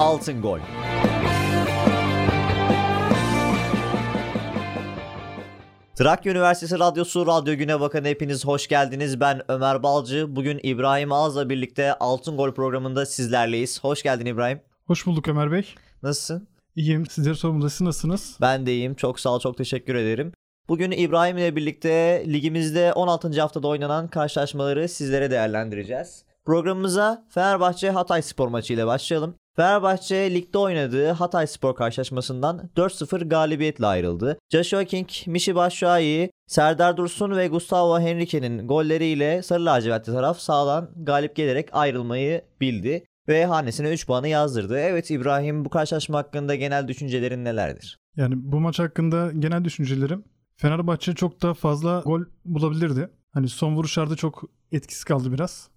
Altın Gol. Trakya Üniversitesi Radyosu Radyo Güne Bakın hepiniz hoş geldiniz. Ben Ömer Balcı. Bugün İbrahim Ağız'la birlikte Altın Gol programında sizlerleyiz. Hoş geldin İbrahim. Hoş bulduk Ömer Bey. Nasılsın? İyiyim. Sizleri sorumlusu siz nasılsınız? Ben de iyiyim. Çok sağ ol, çok teşekkür ederim. Bugün İbrahim ile birlikte ligimizde 16. haftada oynanan karşılaşmaları sizlere değerlendireceğiz. Programımıza Fenerbahçe Hatay Spor maçı ile başlayalım. Fenerbahçe ligde oynadığı Hatay Spor karşılaşmasından 4-0 galibiyetle ayrıldı. Joshua King, Mişi Başşuayi, Serdar Dursun ve Gustavo Henrique'nin golleriyle Sarı Lacivertli taraf sağdan galip gelerek ayrılmayı bildi ve hanesine 3 puanı yazdırdı. Evet İbrahim bu karşılaşma hakkında genel düşüncelerin nelerdir? Yani bu maç hakkında genel düşüncelerim Fenerbahçe çok daha fazla gol bulabilirdi. Hani son vuruşlarda çok etkisiz kaldı biraz.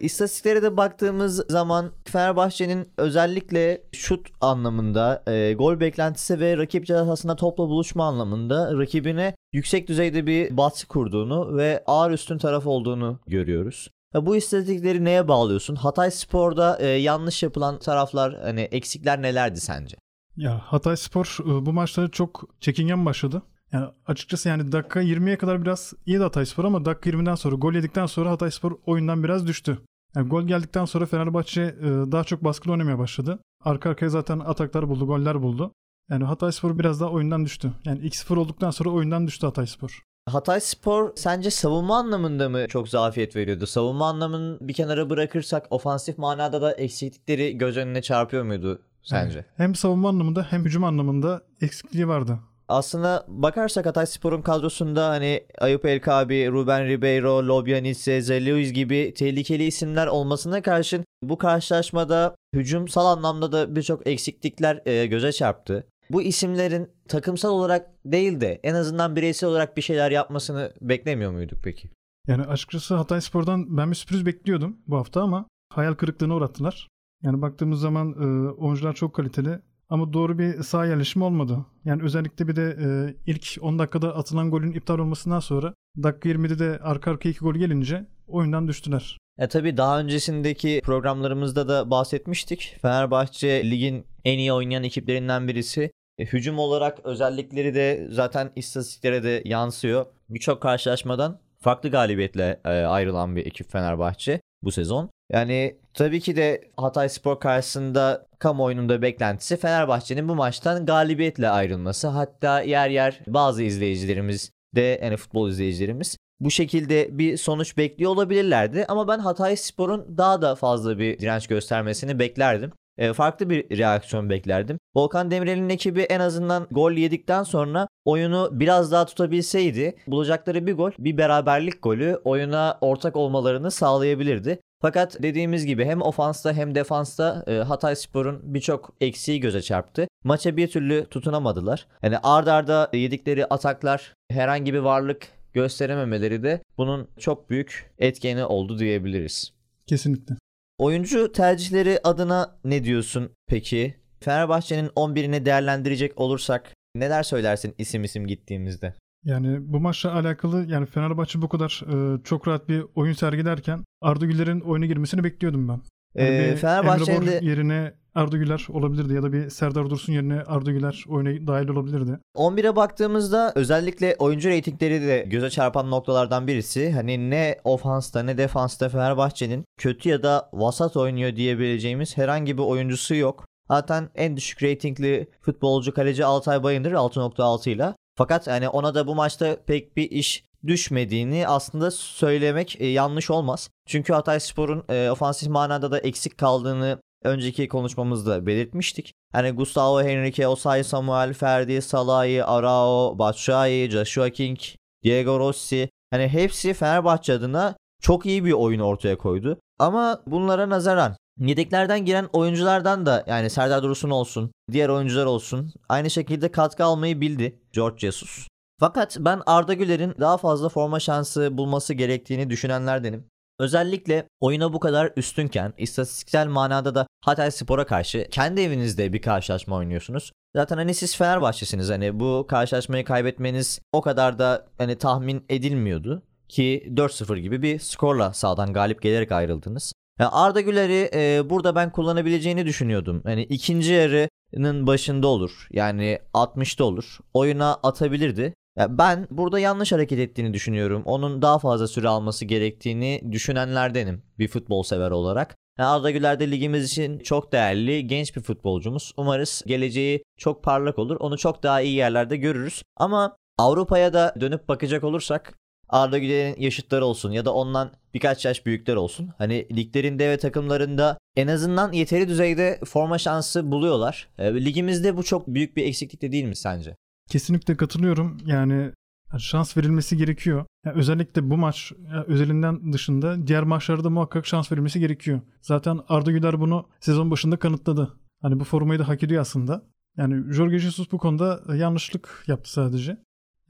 İstatistiklere de baktığımız zaman Fenerbahçe'nin özellikle şut anlamında, e, gol beklentisi ve rakip cezasında topla buluşma anlamında rakibine yüksek düzeyde bir baskı kurduğunu ve ağır üstün taraf olduğunu görüyoruz. Ya bu istatistikleri neye bağlıyorsun? Hatay Spor'da e, yanlış yapılan taraflar, hani eksikler nelerdi sence? Ya Hatay Spor e, bu maçları çok çekingen başladı. Yani açıkçası yani dakika 20'ye kadar biraz iyiydi Hatay Spor ama dakika 20'den sonra gol yedikten sonra Hatay Spor oyundan biraz düştü. Yani gol geldikten sonra Fenerbahçe e, daha çok baskılı oynamaya başladı. Arka arkaya zaten ataklar buldu, goller buldu. Yani Hatay Spor biraz daha oyundan düştü. Yani 2-0 olduktan sonra oyundan düştü Hatay Spor. Hatay Spor sence savunma anlamında mı çok zafiyet veriyordu? Savunma anlamını bir kenara bırakırsak ofansif manada da eksiklikleri göz önüne çarpıyor muydu sence? Yani hem savunma anlamında hem hücum anlamında eksikliği vardı. Aslında bakarsak Hatay Spor'un kadrosunda hani Ayup Elkabi, Ruben Ribeiro, Lobyanitse, Zeliuis gibi tehlikeli isimler olmasına karşın bu karşılaşmada hücumsal anlamda da birçok eksiklikler e, göze çarptı. Bu isimlerin takımsal olarak değil de en azından bireysel olarak bir şeyler yapmasını beklemiyor muyduk peki? Yani açıkçası Hatay Spor'dan ben bir sürpriz bekliyordum bu hafta ama hayal kırıklığına uğrattılar. Yani baktığımız zaman e, oyuncular çok kaliteli ama doğru bir sağ yerleşimi olmadı. Yani özellikle bir de e, ilk 10 dakikada atılan golün iptal olmasından sonra dakika 20'de de arka arka iki gol gelince oyundan düştüler. E tabii daha öncesindeki programlarımızda da bahsetmiştik. Fenerbahçe ligin en iyi oynayan ekiplerinden birisi. E, hücum olarak özellikleri de zaten istatistiklere de yansıyor. Birçok karşılaşmadan farklı galibiyetle e, ayrılan bir ekip Fenerbahçe bu sezon. Yani tabii ki de Hatay Spor karşısında kamuoyunun beklentisi Fenerbahçe'nin bu maçtan galibiyetle ayrılması. Hatta yer yer bazı izleyicilerimiz de yani futbol izleyicilerimiz bu şekilde bir sonuç bekliyor olabilirlerdi. Ama ben Hatay Spor'un daha da fazla bir direnç göstermesini beklerdim. E, farklı bir reaksiyon beklerdim. Volkan Demirel'in ekibi en azından gol yedikten sonra oyunu biraz daha tutabilseydi bulacakları bir gol, bir beraberlik golü oyuna ortak olmalarını sağlayabilirdi. Fakat dediğimiz gibi hem ofansta hem defansta e, Hatay Spor'un birçok eksiği göze çarptı. Maça bir türlü tutunamadılar. Yani ard arda yedikleri ataklar herhangi bir varlık gösterememeleri de bunun çok büyük etkeni oldu diyebiliriz. Kesinlikle. Oyuncu tercihleri adına ne diyorsun peki? Fenerbahçe'nin 11'ini değerlendirecek olursak neler söylersin isim isim gittiğimizde? Yani bu maçla alakalı yani Fenerbahçe bu kadar e, çok rahat bir oyun sergilerken Arda Güler'in oyuna girmesini bekliyordum ben. Yani ee, Fenerbahçe'nin de... yerine Arda Güler olabilirdi ya da bir Serdar Dursun yerine Arda Güler oyuna dahil olabilirdi. 11'e baktığımızda özellikle oyuncu reytingleri de göze çarpan noktalardan birisi. Hani ne ofansta ne defansta Fenerbahçe'nin kötü ya da vasat oynuyor diyebileceğimiz herhangi bir oyuncusu yok. Zaten en düşük reytingli futbolcu kaleci Altay Bayındır 6.6 ile. Fakat hani ona da bu maçta pek bir iş düşmediğini aslında söylemek e, yanlış olmaz. Çünkü Hatay Spor'un e, ofansif manada da eksik kaldığını önceki konuşmamızda belirtmiştik. Hani Gustavo Henrique, Osay Samuel, Ferdi, Salahi, Arao, Batshuayi, Joshua King, Diego Rossi hani hepsi Fenerbahçe adına çok iyi bir oyun ortaya koydu. Ama bunlara nazaran Yedeklerden giren oyunculardan da yani Serdar Dursun olsun, diğer oyuncular olsun aynı şekilde katkı almayı bildi George Jesus. Fakat ben Arda Güler'in daha fazla forma şansı bulması gerektiğini düşünenlerdenim. Özellikle oyuna bu kadar üstünken istatistiksel manada da Hatay Spor'a karşı kendi evinizde bir karşılaşma oynuyorsunuz. Zaten hani siz Fenerbahçesiniz hani bu karşılaşmayı kaybetmeniz o kadar da hani tahmin edilmiyordu ki 4-0 gibi bir skorla sağdan galip gelerek ayrıldınız. Yani Arda Güler'i e, burada ben kullanabileceğini düşünüyordum. Hani ikinci yarının başında olur. Yani 60'ta olur. Oyuna atabilirdi. Ya ben burada yanlış hareket ettiğini düşünüyorum. Onun daha fazla süre alması gerektiğini düşünenlerdenim bir futbol sever olarak. Yani Arda Güler de ligimiz için çok değerli, genç bir futbolcumuz. Umarız geleceği çok parlak olur. Onu çok daha iyi yerlerde görürüz. Ama Avrupa'ya da dönüp bakacak olursak Arda Güler'in yaşıtları olsun ya da ondan birkaç yaş büyükler olsun. Hani liglerinde ve takımlarında en azından yeteri düzeyde forma şansı buluyorlar. E, ligimizde bu çok büyük bir eksiklik de değil mi sence? Kesinlikle katılıyorum. Yani şans verilmesi gerekiyor. Yani özellikle bu maç özelinden dışında diğer maçlarda muhakkak şans verilmesi gerekiyor. Zaten Arda Güler bunu sezon başında kanıtladı. Hani bu formayı da hak ediyor aslında. Yani Jorge Jesus bu konuda yanlışlık yaptı sadece.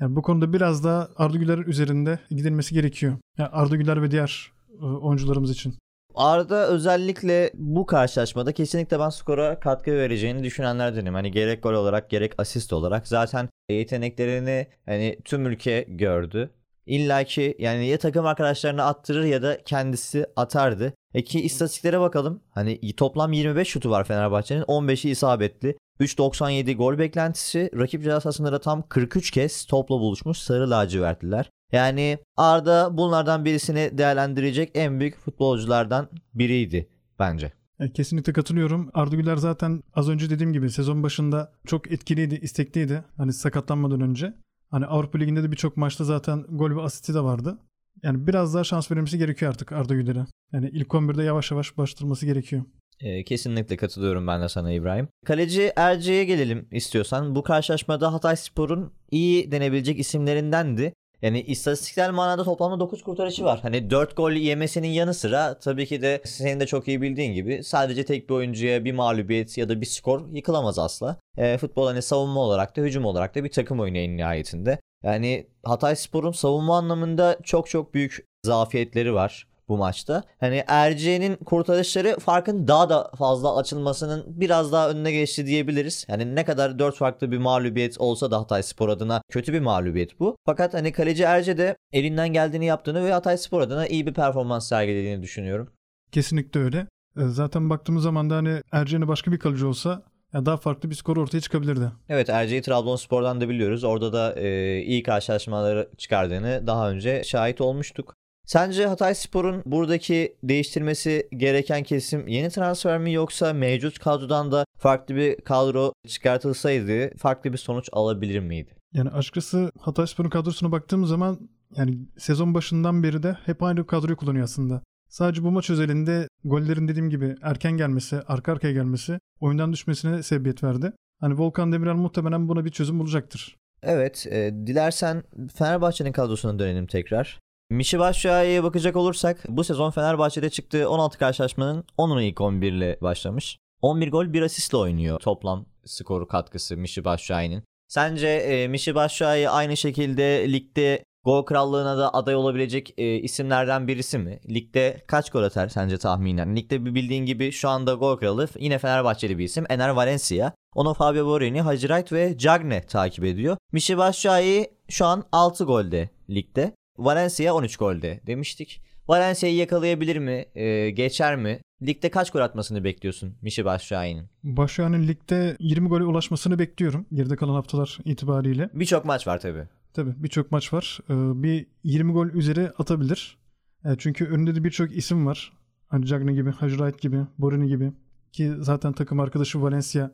Yani bu konuda biraz daha Arda Güler üzerinde gidilmesi gerekiyor. Yani Arda Güler ve diğer e, oyuncularımız için. Arda özellikle bu karşılaşmada kesinlikle ben skora katkı vereceğini düşünenlerdenim. Hani gerek gol olarak gerek asist olarak zaten yeteneklerini hani tüm ülke gördü. İlla ki yani ya takım arkadaşlarına attırır ya da kendisi atardı. E istatistiklere bakalım. Hani toplam 25 şutu var Fenerbahçe'nin. 15'i isabetli. 3.97 gol beklentisi. Rakip ceza sahasında da tam 43 kez topla buluşmuş sarı lacivertliler. Yani Arda bunlardan birisini değerlendirecek en büyük futbolculardan biriydi bence. E, kesinlikle katılıyorum. Arda Güler zaten az önce dediğim gibi sezon başında çok etkiliydi, istekliydi. Hani sakatlanmadan önce. Hani Avrupa Ligi'nde de birçok maçta zaten gol ve asisti de vardı. Yani biraz daha şans verilmesi gerekiyor artık Arda Güler'e. Yani ilk 11'de yavaş yavaş başlatılması gerekiyor. E, kesinlikle katılıyorum ben de sana İbrahim. Kaleci Erce'ye gelelim istiyorsan. Bu karşılaşmada Hatay Spor'un iyi denebilecek isimlerindendi. Yani istatistiksel manada toplamda 9 kurtarışı var. Hani 4 gol yemesinin yanı sıra tabii ki de senin de çok iyi bildiğin gibi sadece tek bir oyuncuya bir mağlubiyet ya da bir skor yıkılamaz asla. E, futbol hani savunma olarak da hücum olarak da bir takım oyunu en nihayetinde. Yani Hatay Spor'un savunma anlamında çok çok büyük zafiyetleri var bu maçta. Hani Erce'nin kurtarışları farkın daha da fazla açılmasının biraz daha önüne geçti diyebiliriz. Yani ne kadar 4 farklı bir mağlubiyet olsa da Hatay Spor adına kötü bir mağlubiyet bu. Fakat hani kaleci Erce de elinden geldiğini yaptığını ve Hatay Spor adına iyi bir performans sergilediğini düşünüyorum. Kesinlikle öyle. E, zaten baktığımız zaman da hani Erce'nin başka bir kalıcı olsa yani daha farklı bir skor ortaya çıkabilirdi. Evet Erce'yi Trabzonspor'dan da biliyoruz. Orada da e, iyi karşılaşmaları çıkardığını daha önce şahit olmuştuk. Sence Hatay Spor'un buradaki değiştirmesi gereken kesim yeni transfer mi yoksa mevcut kadrodan da farklı bir kadro çıkartılsaydı farklı bir sonuç alabilir miydi? Yani açıkçası Hatay Spor'un kadrosuna baktığımız zaman yani sezon başından beri de hep aynı kadroyu kullanıyor aslında. Sadece bu maç özelinde gollerin dediğim gibi erken gelmesi, arka arkaya gelmesi oyundan düşmesine sebebiyet verdi. Hani Volkan Demirel muhtemelen buna bir çözüm bulacaktır. Evet, e, dilersen Fenerbahçe'nin kadrosuna dönelim tekrar. Mişi Başşuay'a bakacak olursak bu sezon Fenerbahçe'de çıktığı 16 karşılaşmanın 10'unu ilk 11 ile başlamış. 11 gol 1 asistle oynuyor toplam skoru katkısı Mişi Başşuay'ın. Sence e, Mişi Başşuay aynı şekilde ligde gol krallığına da aday olabilecek e, isimlerden birisi mi? Ligde kaç gol atar sence tahminen? Ligde bildiğin gibi şu anda gol kralı yine Fenerbahçeli bir isim Ener Valencia. Onu Fabio Borini, Hacı Wright ve Cagne takip ediyor. Mişi Başşuay şu an 6 golde ligde. Valencia 13 golde demiştik. Valencia'yı yakalayabilir mi? Ee, geçer mi? Ligde kaç gol atmasını bekliyorsun Mişi Başşuay'ın? Başşuay'ın ligde 20 gole ulaşmasını bekliyorum geride kalan haftalar itibariyle. Birçok maç var tabii. Tabii birçok maç var. Ee, bir 20 gol üzeri atabilir. Ee, çünkü önünde de birçok isim var. Hani Cagne gibi, Hacı Wright gibi, Borini gibi. Ki zaten takım arkadaşı Valencia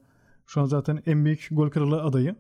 şu an zaten en büyük gol kralı adayı.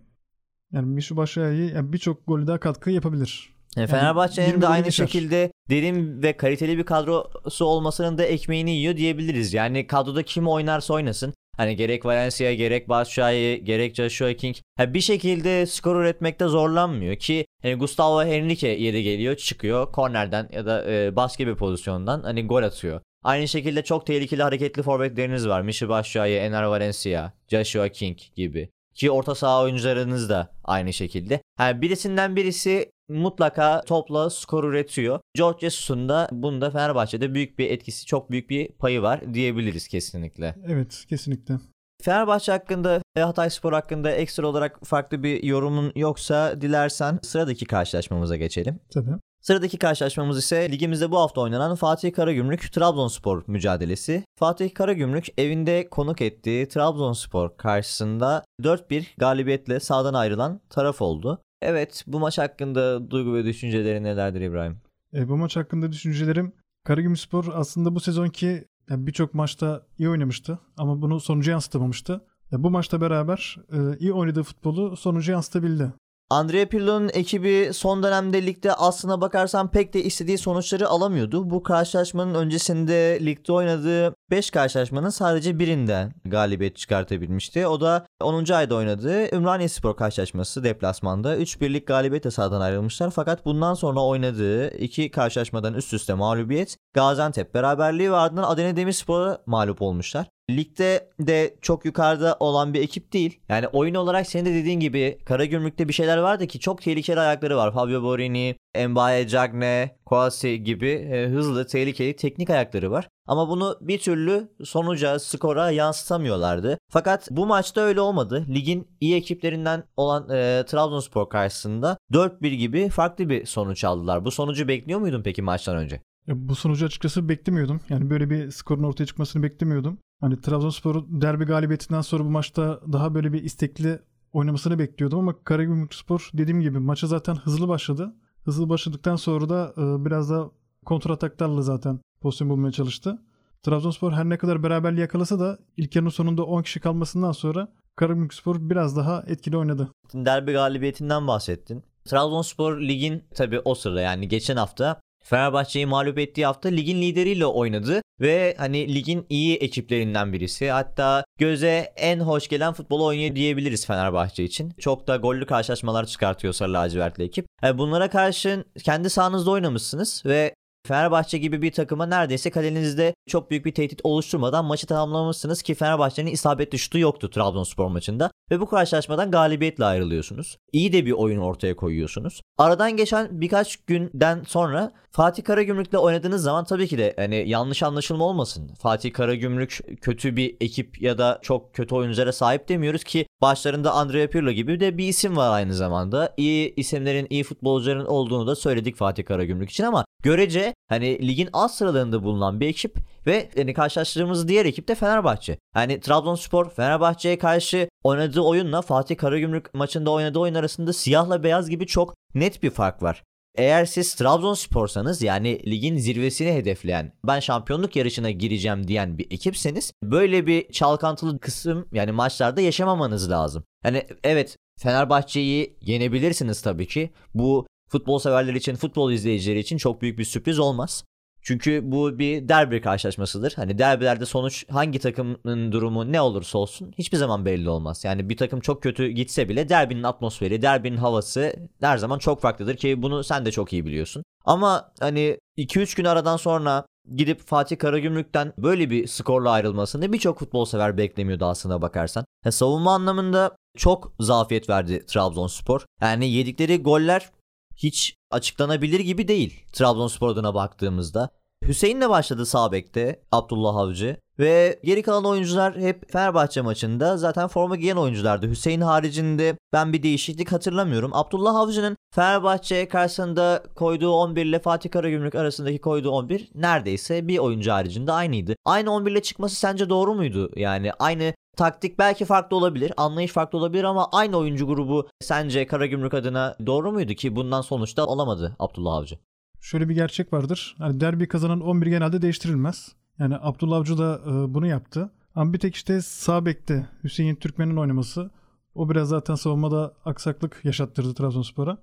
Yani Mişi Başşuay'ı yani birçok golü daha katkı yapabilir. Yani Fenerbahçe'nin de aynı geçer. şekilde derin ve kaliteli bir kadrosu olmasının da ekmeğini yiyor diyebiliriz. Yani kadroda kim oynarsa oynasın. Hani gerek Valencia gerek Batshuayi gerek Joshua King yani bir şekilde skor üretmekte zorlanmıyor ki hani Gustavo Henrique yeri geliyor çıkıyor kornerden ya da e, başka bir pozisyondan hani gol atıyor. Aynı şekilde çok tehlikeli hareketli forvetleriniz var. Michi Batshuayi, Ener Valencia, Joshua King gibi. Ki orta saha oyuncularınız da aynı şekilde. Yani birisinden birisi mutlaka topla skor üretiyor. George Jesus'un da bunda Fenerbahçe'de büyük bir etkisi, çok büyük bir payı var diyebiliriz kesinlikle. Evet, kesinlikle. Fenerbahçe hakkında ve Hatay Spor hakkında ekstra olarak farklı bir yorumun yoksa dilersen sıradaki karşılaşmamıza geçelim. Tabii. Sıradaki karşılaşmamız ise ligimizde bu hafta oynanan Fatih Karagümrük Trabzonspor mücadelesi. Fatih Karagümrük evinde konuk ettiği Trabzonspor karşısında 4-1 galibiyetle sağdan ayrılan taraf oldu. Evet bu maç hakkında duygu ve düşünceleri nelerdir İbrahim? E, bu maç hakkında düşüncelerim Karagümrükspor aslında bu sezonki yani birçok maçta iyi oynamıştı ama bunu sonuca yansıtamamıştı. Ya bu maçta beraber e, iyi oynadığı futbolu sonuca yansıtabildi. Andrea Pirlo'nun ekibi son dönemde ligde aslına bakarsan pek de istediği sonuçları alamıyordu. Bu karşılaşmanın öncesinde ligde oynadığı 5 karşılaşmanın sadece birinden galibiyet çıkartabilmişti. O da 10. ayda oynadığı Ümraniye Spor karşılaşması deplasmanda 3-1'lik galibiyetle sahadan ayrılmışlar. Fakat bundan sonra oynadığı iki karşılaşmadan üst üste mağlubiyet Gaziantep beraberliği ve ardından Adana Demirspor'a mağlup olmuşlar. Ligde de çok yukarıda olan bir ekip değil. Yani oyun olarak senin de dediğin gibi Karagümrük'te bir şeyler vardı ki çok tehlikeli ayakları var. Fabio Borini, Mbaye Cagne, Kouassi gibi e, hızlı, tehlikeli teknik ayakları var. Ama bunu bir türlü sonuca, skora yansıtamıyorlardı. Fakat bu maçta öyle olmadı. Ligin iyi ekiplerinden olan e, Trabzonspor karşısında 4-1 gibi farklı bir sonuç aldılar. Bu sonucu bekliyor muydun peki maçtan önce? Ya bu sonucu açıkçası beklemiyordum. Yani böyle bir skorun ortaya çıkmasını beklemiyordum. Hani Trabzonspor'un derbi galibiyetinden sonra bu maçta daha böyle bir istekli oynamasını bekliyordum ama Karagümrükspor dediğim gibi maça zaten hızlı başladı. Hızlı başladıktan sonra da e, biraz da kontrataklarla zaten pozisyon bulmaya çalıştı. Trabzonspor her ne kadar beraberliği yakalasa da ilk yarının sonunda 10 kişi kalmasından sonra Karagümrükspor biraz daha etkili oynadı. Derbi galibiyetinden bahsettin. Trabzonspor ligin tabi o sırada yani geçen hafta Fenerbahçe'yi mağlup ettiği hafta ligin lideriyle oynadı ve hani ligin iyi ekiplerinden birisi. Hatta göze en hoş gelen futbolu oynuyor diyebiliriz Fenerbahçe için. Çok da gollü karşılaşmalar çıkartıyor Sarı Lacivertli ekip. Yani bunlara karşın kendi sahanızda oynamışsınız ve Fenerbahçe gibi bir takıma neredeyse kalenizde çok büyük bir tehdit oluşturmadan maçı tamamlamışsınız ki Fenerbahçe'nin isabetli şutu yoktu Trabzonspor maçında ve bu karşılaşmadan galibiyetle ayrılıyorsunuz. İyi de bir oyun ortaya koyuyorsunuz. Aradan geçen birkaç günden sonra Fatih Karagümrük'le oynadığınız zaman tabii ki de hani yanlış anlaşılma olmasın. Fatih Karagümrük kötü bir ekip ya da çok kötü oyunculara sahip demiyoruz ki başlarında Andrea Pirlo gibi de bir isim var aynı zamanda. İyi isimlerin, iyi futbolcuların olduğunu da söyledik Fatih Karagümrük için ama görece hani ligin alt sıralarında bulunan bir ekip ve yani karşılaştırdığımız diğer ekip de Fenerbahçe. Yani Trabzonspor Fenerbahçe'ye karşı oynadığı oyunla Fatih Karagümrük maçında oynadığı oyun arasında siyahla beyaz gibi çok net bir fark var. Eğer siz Trabzonspor'sanız yani ligin zirvesini hedefleyen ben şampiyonluk yarışına gireceğim diyen bir ekipseniz böyle bir çalkantılı kısım yani maçlarda yaşamamanız lazım. Yani evet Fenerbahçe'yi yenebilirsiniz tabii ki. Bu futbol severler için, futbol izleyicileri için çok büyük bir sürpriz olmaz. Çünkü bu bir derbi karşılaşmasıdır. Hani derbilerde sonuç hangi takımın durumu ne olursa olsun hiçbir zaman belli olmaz. Yani bir takım çok kötü gitse bile derbinin atmosferi, derbinin havası her zaman çok farklıdır ki bunu sen de çok iyi biliyorsun. Ama hani 2-3 gün aradan sonra gidip Fatih Karagümrük'ten böyle bir skorla ayrılmasını birçok futbol sever beklemiyordu aslında bakarsan. Ya savunma anlamında çok zafiyet verdi Trabzonspor. Yani yedikleri goller hiç açıklanabilir gibi değil Trabzonspor adına baktığımızda. Hüseyin'le başladı sağ bekte Abdullah Avcı ve geri kalan oyuncular hep Fenerbahçe maçında zaten forma giyen oyunculardı. Hüseyin haricinde ben bir değişiklik hatırlamıyorum. Abdullah Avcı'nın Fenerbahçe karşısında koyduğu 11 ile Fatih Karagümrük arasındaki koyduğu 11 neredeyse bir oyuncu haricinde aynıydı. Aynı 11 ile çıkması sence doğru muydu? Yani aynı Taktik belki farklı olabilir, anlayış farklı olabilir ama aynı oyuncu grubu sence Karagümrük adına doğru muydu ki bundan sonuçta olamadı Abdullah Avcı? Şöyle bir gerçek vardır. Hani derbi kazanan 11 genelde değiştirilmez. Yani Abdullah Avcı da e, bunu yaptı. Ama bir tek işte sağ bekte Hüseyin Türkmen'in oynaması o biraz zaten savunmada aksaklık yaşattırdı Trabzonspor'a.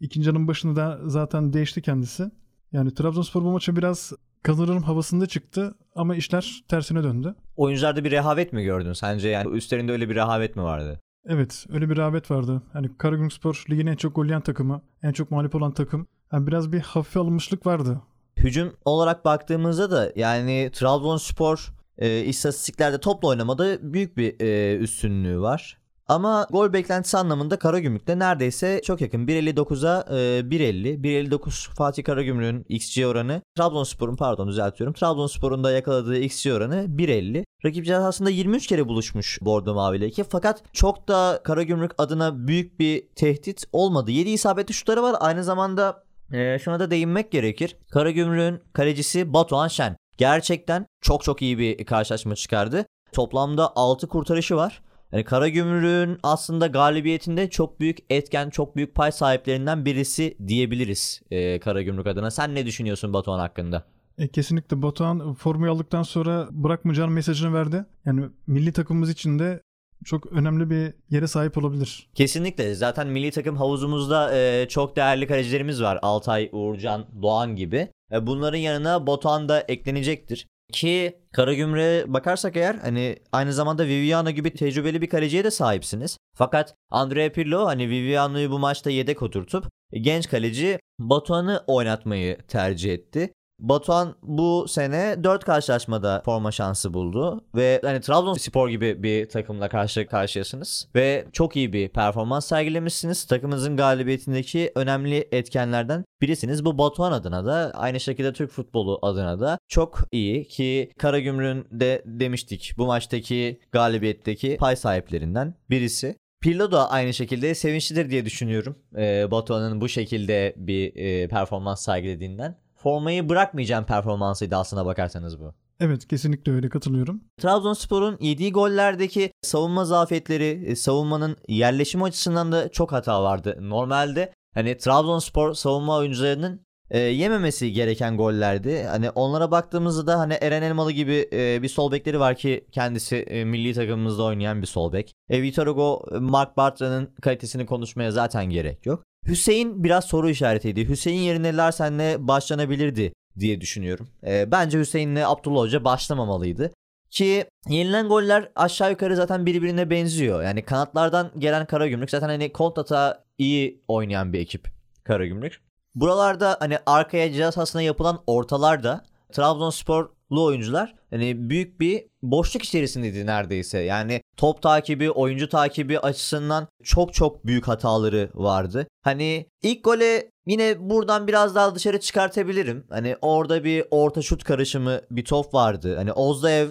İkinci yarının başında da zaten değişti kendisi. Yani Trabzonspor bu maça biraz kazanırım havasında çıktı ama işler tersine döndü. Oyuncularda bir rehavet mi gördün sence? Yani üstlerinde öyle bir rehavet mi vardı? Evet öyle bir rehavet vardı. Hani Karagümrükspor ligin en çok gol takımı, en çok mağlup olan takım. Yani biraz bir hafif alınmışlık vardı. Hücum olarak baktığımızda da yani Trabzonspor e, istatistiklerde topla oynamada büyük bir e, üstünlüğü var. Ama gol beklentisi anlamında Karagümrük'te neredeyse çok yakın. 1.59'a e, 1.50. 1.59 Fatih Karagümrük'ün XG oranı. Trabzonspor'un pardon düzeltiyorum. Trabzonspor'un da yakaladığı XG oranı 1.50. Rakip cihazında 23 kere buluşmuş Bordo Mavi ile. Fakat çok da Karagümrük adına büyük bir tehdit olmadı. 7 isabetli şutları var. Aynı zamanda Ee, şuna da değinmek gerekir. Karagümrük'ün kalecisi Batuhan Şen. Gerçekten çok çok iyi bir karşılaşma çıkardı. Toplamda 6 kurtarışı var. Yani Karagümrük'ün aslında galibiyetinde çok büyük etken, çok büyük pay sahiplerinden birisi diyebiliriz e, Karagümrük adına. Sen ne düşünüyorsun Batuhan hakkında? E, kesinlikle Batuhan formayı aldıktan sonra bırakmayacağın mesajını verdi. Yani milli takımımız için de çok önemli bir yere sahip olabilir. Kesinlikle. Zaten milli takım havuzumuzda e, çok değerli kalecilerimiz var. Altay, Uğurcan, Doğan gibi. E, bunların yanına Batuhan da eklenecektir. Ki Karagümrük'e bakarsak eğer hani aynı zamanda Viviano gibi tecrübeli bir kaleciye de sahipsiniz. Fakat Andrea Pirlo hani Viviano'yu bu maçta yedek oturtup genç kaleci Batuhan'ı oynatmayı tercih etti. Batuhan bu sene 4 karşılaşmada forma şansı buldu ve hani Trabzonspor gibi bir takımla karşı karşıyasınız ve çok iyi bir performans sergilemişsiniz. Takımınızın galibiyetindeki önemli etkenlerden birisiniz. Bu Batuhan adına da aynı şekilde Türk futbolu adına da çok iyi ki Karagümrük'ün de demiştik bu maçtaki galibiyetteki pay sahiplerinden birisi. Pirlo da aynı şekilde sevinçlidir diye düşünüyorum. Ee, Batuhan'ın bu şekilde bir e, performans sergilediğinden formayı bırakmayacağım performansıydı aslına bakarsanız bu. Evet kesinlikle öyle katılıyorum. Trabzonspor'un yediği gollerdeki savunma zafiyetleri, e, savunmanın yerleşimi açısından da çok hata vardı. Normalde hani Trabzonspor savunma oyuncularının e, yememesi gereken gollerdi. Hani onlara baktığımızda da hani Eren Elmalı gibi e, bir sol bekleri var ki kendisi e, milli takımımızda oynayan bir sol bek. E, Vitor Hugo, Mark Bartra'nın kalitesini konuşmaya zaten gerek yok. Hüseyin biraz soru işaretiydi. Hüseyin yerine Larsen'le başlanabilirdi diye düşünüyorum. E, bence Hüseyin'le Abdullah Hoca başlamamalıydı. Ki yenilen goller aşağı yukarı zaten birbirine benziyor. Yani kanatlardan gelen Karagümrük zaten hani kontrata iyi oynayan bir ekip Karagümrük. Buralarda hani arkaya ceza sahasına yapılan ortalarda Trabzonsporlu oyuncular hani büyük bir boşluk içerisindeydi neredeyse. Yani top takibi, oyuncu takibi açısından çok çok büyük hataları vardı. Hani ilk gole yine buradan biraz daha dışarı çıkartabilirim. Hani orada bir orta şut karışımı bir top vardı. Hani Ozdaev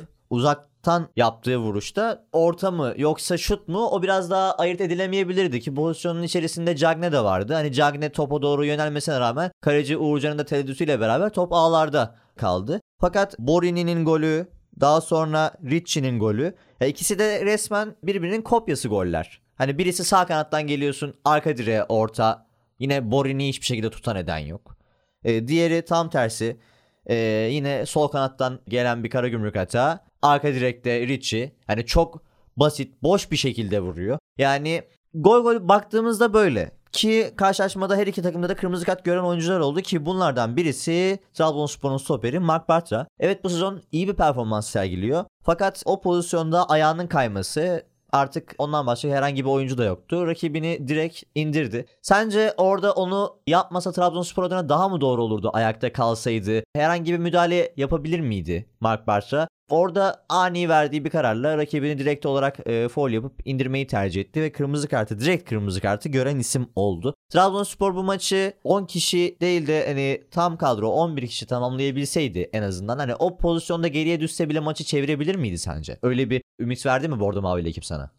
uzaktan yaptığı vuruşta orta mı yoksa şut mu o biraz daha ayırt edilemeyebilirdi ki pozisyonun içerisinde Cagne de vardı. Hani Cagne topa doğru yönelmesine rağmen kaleci Uğurcan'ın da tereddütüyle beraber top ağlarda kaldı. Fakat Borini'nin golü daha sonra Ricci'nin golü ya ikisi de resmen birbirinin kopyası goller. Hani birisi sağ kanattan geliyorsun arka direğe orta yine Borini hiçbir şekilde tutan eden yok. Ee, diğeri tam tersi ee, yine sol kanattan gelen bir Karagümrük hata arka direkte Ricci hani çok basit boş bir şekilde vuruyor. Yani gol gol baktığımızda böyle. Ki karşılaşmada her iki takımda da kırmızı kart gören oyuncular oldu ki bunlardan birisi Trabzonspor'un stoperi Mark Bartra. Evet bu sezon iyi bir performans sergiliyor. Fakat o pozisyonda ayağının kayması artık ondan başka herhangi bir oyuncu da yoktu. Rakibini direkt indirdi. Sence orada onu yapmasa Trabzonspor adına daha mı doğru olurdu ayakta kalsaydı? Herhangi bir müdahale yapabilir miydi Mark Bartra? Orada ani verdiği bir kararla rakibini direkt olarak e, foul yapıp indirmeyi tercih etti ve kırmızı kartı direkt kırmızı kartı gören isim oldu. Trabzonspor bu maçı 10 kişi değil de hani tam kadro 11 kişi tamamlayabilseydi en azından hani o pozisyonda geriye düşse bile maçı çevirebilir miydi sence? Öyle bir ümit verdi mi Bordo Mavili ekip sana?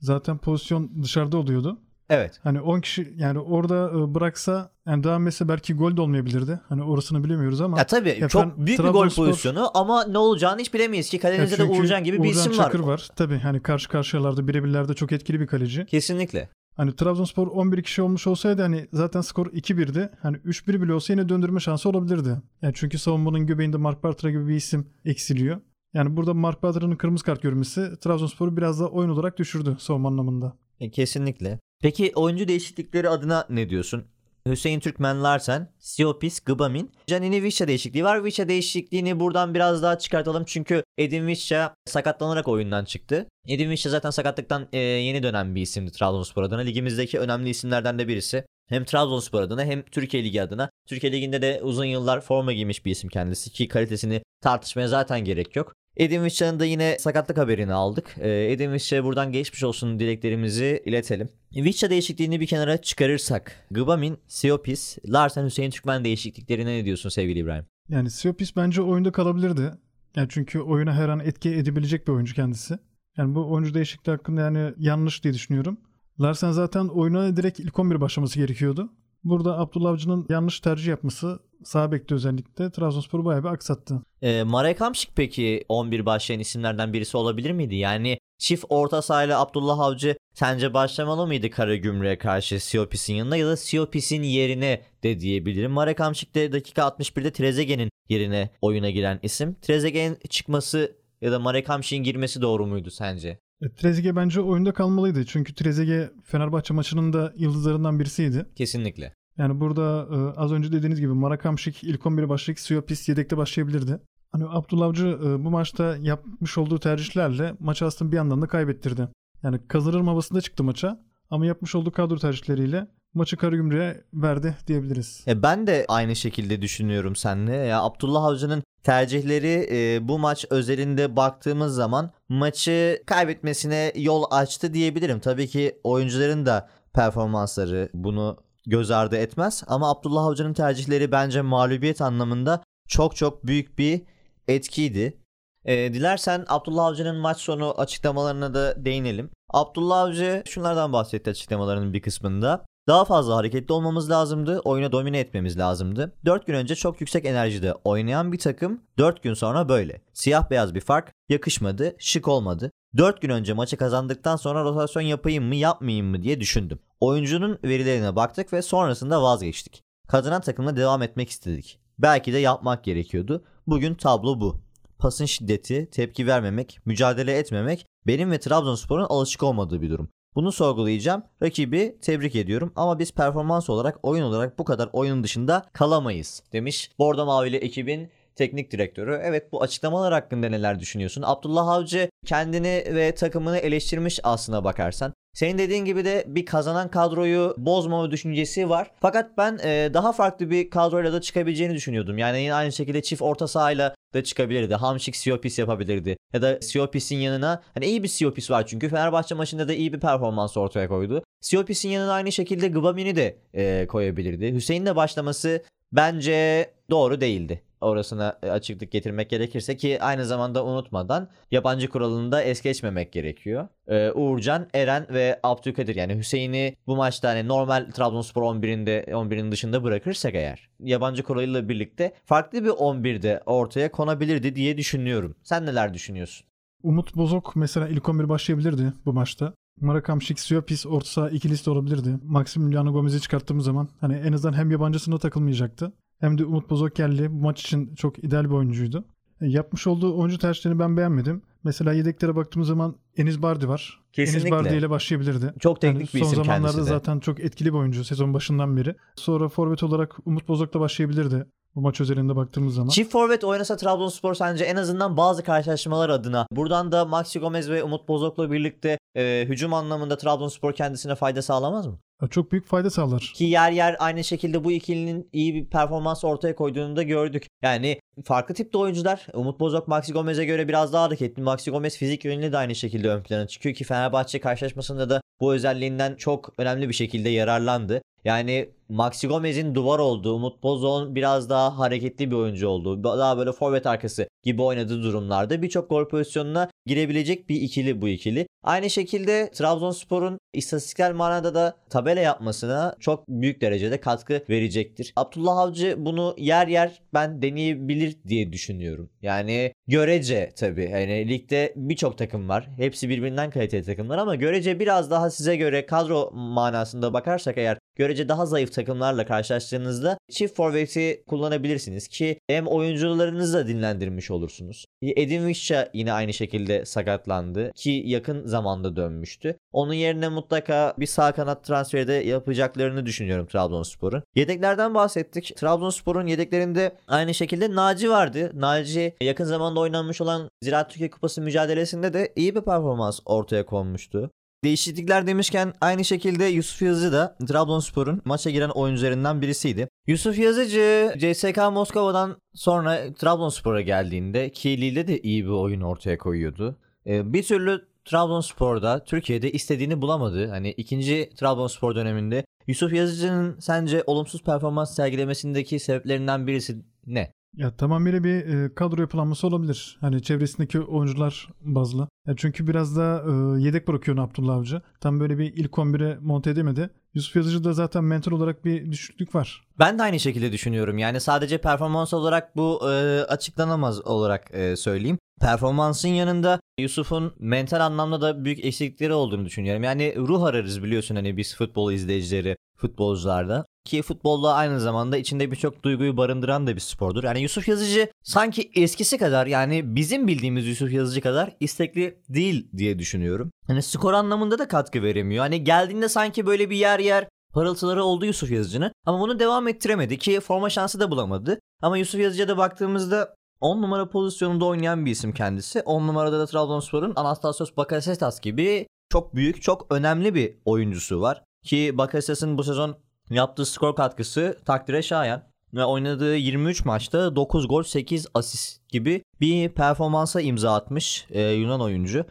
Zaten pozisyon dışarıda oluyordu. Evet. Hani 10 kişi yani orada e, bıraksa yani devam etse belki gol de olmayabilirdi. Hani orasını bilemiyoruz ama. Ya tabii Ya çok büyük bir gol pozisyonu ama ne olacağını hiç bilemeyiz ki Ya kalenizde de Uğurcan gibi bir Uğurcan isim var. Çakır var. Tabii hani karşı karşıyalarda birebirlerde çok etkili bir kaleci. Kesinlikle. Hani Trabzonspor 11 kişi olmuş olsaydı hani zaten skor 2-1'di. Hani 3-1 bile olsa yine döndürme şansı olabilirdi. Yani çünkü savunmanın göbeğinde Mark Bartra gibi bir isim eksiliyor. Yani burada Mark Bartra'nın kırmızı kart görmesi Trabzonspor'u biraz da oyun olarak düşürdü savunma anlamında. E, Kesinlikle. Peki oyuncu değişiklikleri adına ne diyorsun? Hüseyin Türkmen Larsen, Siopis, Gıbamin. Canini Vişça değişikliği var. Vişça değişikliğini buradan biraz daha çıkartalım çünkü Edin Vişça sakatlanarak oyundan çıktı. Edin Vişça zaten sakatlıktan e, yeni dönen bir isimdi Trabzonspor adına. Ligimizdeki önemli isimlerden de birisi. Hem Trabzonspor adına hem Türkiye Ligi adına. Türkiye Ligi'nde de uzun yıllar forma giymiş bir isim kendisi ki kalitesini tartışmaya zaten gerek yok. Edin Vişça'nın da yine sakatlık haberini aldık. Ee, Edin Vişça'ya buradan geçmiş olsun dileklerimizi iletelim. Vişça değişikliğini bir kenara çıkarırsak Gıbamin, Siopis, Larsen Hüseyin Türkmen değişikliklerine ne diyorsun sevgili İbrahim? Yani Siopis bence oyunda kalabilirdi. Yani çünkü oyuna her an etki edebilecek bir oyuncu kendisi. Yani bu oyuncu değişikliği hakkında yani yanlış diye düşünüyorum. Larsen zaten oyuna direkt ilk 11 başlaması gerekiyordu. Burada Abdullah Avcı'nın yanlış tercih yapması sağ bekte özellikle Trabzonspor'u bayağı bir aksattı. E, Marek Hamşik peki 11 başlayan isimlerden birisi olabilir miydi? Yani çift orta sahayla Abdullah Avcı sence başlamalı mıydı Karagümrük'e karşı Siopis'in yanında ya da Siopis'in yerine de diyebilirim. Marek Hamşik de dakika 61'de Trezeguet'in yerine oyuna giren isim. Trezeguet'in çıkması ya da Marek Hamşik'in girmesi doğru muydu sence? E, Trezeguet bence oyunda kalmalıydı. Çünkü Trezeguet Fenerbahçe maçının da yıldızlarından birisiydi. Kesinlikle. Yani burada e, az önce dediğiniz gibi Marakamşik ilk 11'e başlayıp Siopis yedekte başlayabilirdi. Hani Abdullah Avcı e, bu maçta yapmış olduğu tercihlerle maçı aslında bir yandan da kaybettirdi. Yani kazanırım havasında çıktı maça ama yapmış olduğu kadro tercihleriyle maçı Karagümrük'e verdi diyebiliriz. E, ben de aynı şekilde düşünüyorum seninle. Ya Abdullah Avcı'nın tercihleri e, bu maç özelinde baktığımız zaman maçı kaybetmesine yol açtı diyebilirim. Tabii ki oyuncuların da performansları bunu göz ardı etmez ama Abdullah Avcı'nın tercihleri bence mağlubiyet anlamında çok çok büyük bir etkiydi. E, dilersen Abdullah Avcı'nın maç sonu açıklamalarına da değinelim. Abdullah Avcı şunlardan bahsetti açıklamalarının bir kısmında. Daha fazla hareketli olmamız lazımdı. Oyunu domine etmemiz lazımdı. 4 gün önce çok yüksek enerjide oynayan bir takım 4 gün sonra böyle. Siyah beyaz bir fark yakışmadı, şık olmadı. 4 gün önce maçı kazandıktan sonra rotasyon yapayım mı yapmayayım mı diye düşündüm. Oyuncunun verilerine baktık ve sonrasında vazgeçtik. Kazanan takımla devam etmek istedik. Belki de yapmak gerekiyordu. Bugün tablo bu. Pasın şiddeti, tepki vermemek, mücadele etmemek benim ve Trabzonspor'un alışık olmadığı bir durum. Bunu sorgulayacağım. Rakibi tebrik ediyorum ama biz performans olarak, oyun olarak bu kadar oyunun dışında kalamayız demiş Bordo Mavili ekibin teknik direktörü. Evet bu açıklamalar hakkında neler düşünüyorsun? Abdullah Avcı kendini ve takımını eleştirmiş aslına bakarsan. Senin dediğin gibi de bir kazanan kadroyu bozmama düşüncesi var. Fakat ben e, daha farklı bir kadroyla da çıkabileceğini düşünüyordum. Yani yine aynı şekilde çift orta sahayla da çıkabilirdi. Hamşik Siopis yapabilirdi. Ya da Siopis'in yanına hani iyi bir Siopis var çünkü Fenerbahçe maçında da iyi bir performans ortaya koydu. Siopis'in yanına aynı şekilde Gbamin'i de e, koyabilirdi. Hüseyin'le başlaması bence doğru değildi orasına e, açıklık getirmek gerekirse ki aynı zamanda unutmadan yabancı kuralını da es geçmemek gerekiyor. Ee, Uğurcan, Eren ve Abdülkadir yani Hüseyin'i bu maçta hani normal Trabzonspor 11'inde 11'in dışında bırakırsak eğer yabancı kuralıyla birlikte farklı bir 11'de ortaya konabilirdi diye düşünüyorum. Sen neler düşünüyorsun? Umut Bozok mesela ilk 11 başlayabilirdi bu maçta. Marakam Siopis orta saha ikilisi olabilirdi. Maximiliano Gomez'i çıkarttığımız zaman hani en azından hem yabancısına takılmayacaktı hem de Umut Bozokelli bu maç için çok ideal bir oyuncuydu. E, yapmış olduğu oyuncu tercihlerini ben beğenmedim. Mesela yedeklere baktığımız zaman Enis Bardi var. Kesinlikle. Enis Bardi ile başlayabilirdi. Çok teknik yani bir isim Son zamanlarda kendisi zaten çok etkili bir oyuncu sezon başından beri. Sonra forvet olarak Umut Bozok da başlayabilirdi. Bu maç özelinde baktığımız zaman. Çift forvet oynasa Trabzonspor sence en azından bazı karşılaşmalar adına buradan da Maxi Gomez ve Umut Bozok'la birlikte e, hücum anlamında Trabzonspor kendisine fayda sağlamaz mı? Çok büyük fayda sağlar. Ki yer yer aynı şekilde bu ikilinin iyi bir performans ortaya koyduğunu da gördük. Yani farklı tipte oyuncular. Umut Bozok Maxi Gomez'e göre biraz daha hareketli. Maxi Gomez fizik yönüyle de aynı şekilde ön plana çıkıyor ki Fenerbahçe karşılaşmasında da bu özelliğinden çok önemli bir şekilde yararlandı. Yani Maxi Gomez'in duvar olduğu, Umut Bozok'un biraz daha hareketli bir oyuncu olduğu, daha böyle forvet arkası gibi oynadığı durumlarda birçok gol pozisyonuna girebilecek bir ikili bu ikili. Aynı şekilde Trabzonspor'un istatistiksel manada da tabela yapmasına çok büyük derecede katkı verecektir. Abdullah Avcı bunu yer yer ben deneyebilir diye düşünüyorum. Yani görece tabii. Yani ligde birçok takım var. Hepsi birbirinden kaliteli takımlar ama görece biraz daha size göre kadro manasında bakarsak eğer görece daha zayıf takımlarla karşılaştığınızda çift forveti kullanabilirsiniz ki hem oyuncularınızı da dinlendirmiş olursunuz. Edin Visca yine aynı şekilde sakatlandı ki yakın zamanda dönmüştü. Onun yerine mutlaka bir sağ kanat transferi de yapacaklarını düşünüyorum Trabzonspor'un. Yedeklerden bahsettik. Trabzonspor'un yedeklerinde aynı şekilde Naci vardı. Naci yakın zamanda oynanmış olan Ziraat Türkiye Kupası mücadelesinde de iyi bir performans ortaya konmuştu. Değişiklikler demişken aynı şekilde Yusuf Yazıcı da Trabzonspor'un maça giren oyuncularından birisiydi. Yusuf Yazıcı CSK Moskova'dan sonra Trabzonspor'a geldiğinde ki Lille'de de iyi bir oyun ortaya koyuyordu. Ee, bir türlü Trabzonspor'da Türkiye'de istediğini bulamadı. Hani ikinci Trabzonspor döneminde Yusuf Yazıcı'nın sence olumsuz performans sergilemesindeki sebeplerinden birisi ne? Ya tamamıyla bir e, kadro yapılanması olabilir. Hani çevresindeki oyuncular bazlı. Ya çünkü biraz da e, yedek bırakıyor Abdullah Avcı. Tam böyle bir ilk 11'e monte edemedi. Yusuf Yazıcı da zaten mental olarak bir düşüklük var. Ben de aynı şekilde düşünüyorum. Yani sadece performans olarak bu e, açıklanamaz olarak e, söyleyeyim. Performansın yanında Yusuf'un mental anlamda da büyük eksiklikleri olduğunu düşünüyorum. Yani ruh ararız biliyorsun hani biz futbol izleyicileri, futbolcularda. Ki futbolla aynı zamanda içinde birçok duyguyu barındıran da bir spordur. Yani Yusuf Yazıcı sanki eskisi kadar yani bizim bildiğimiz Yusuf Yazıcı kadar istekli değil diye düşünüyorum. Hani skor anlamında da katkı veremiyor. Hani geldiğinde sanki böyle bir yer yer parıltıları oldu Yusuf Yazıcı'nın. Ama bunu devam ettiremedi ki forma şansı da bulamadı. Ama Yusuf Yazıcı'ya da baktığımızda 10 numara pozisyonunda oynayan bir isim kendisi. 10 numarada da Trabzonspor'un Anastasios Bakasetas gibi çok büyük, çok önemli bir oyuncusu var. Ki Bakasetas'ın bu sezon yaptığı skor katkısı takdire şayan. Ve oynadığı 23 maçta 9 gol 8 asist gibi bir performansa imza atmış e, Yunan oyuncu.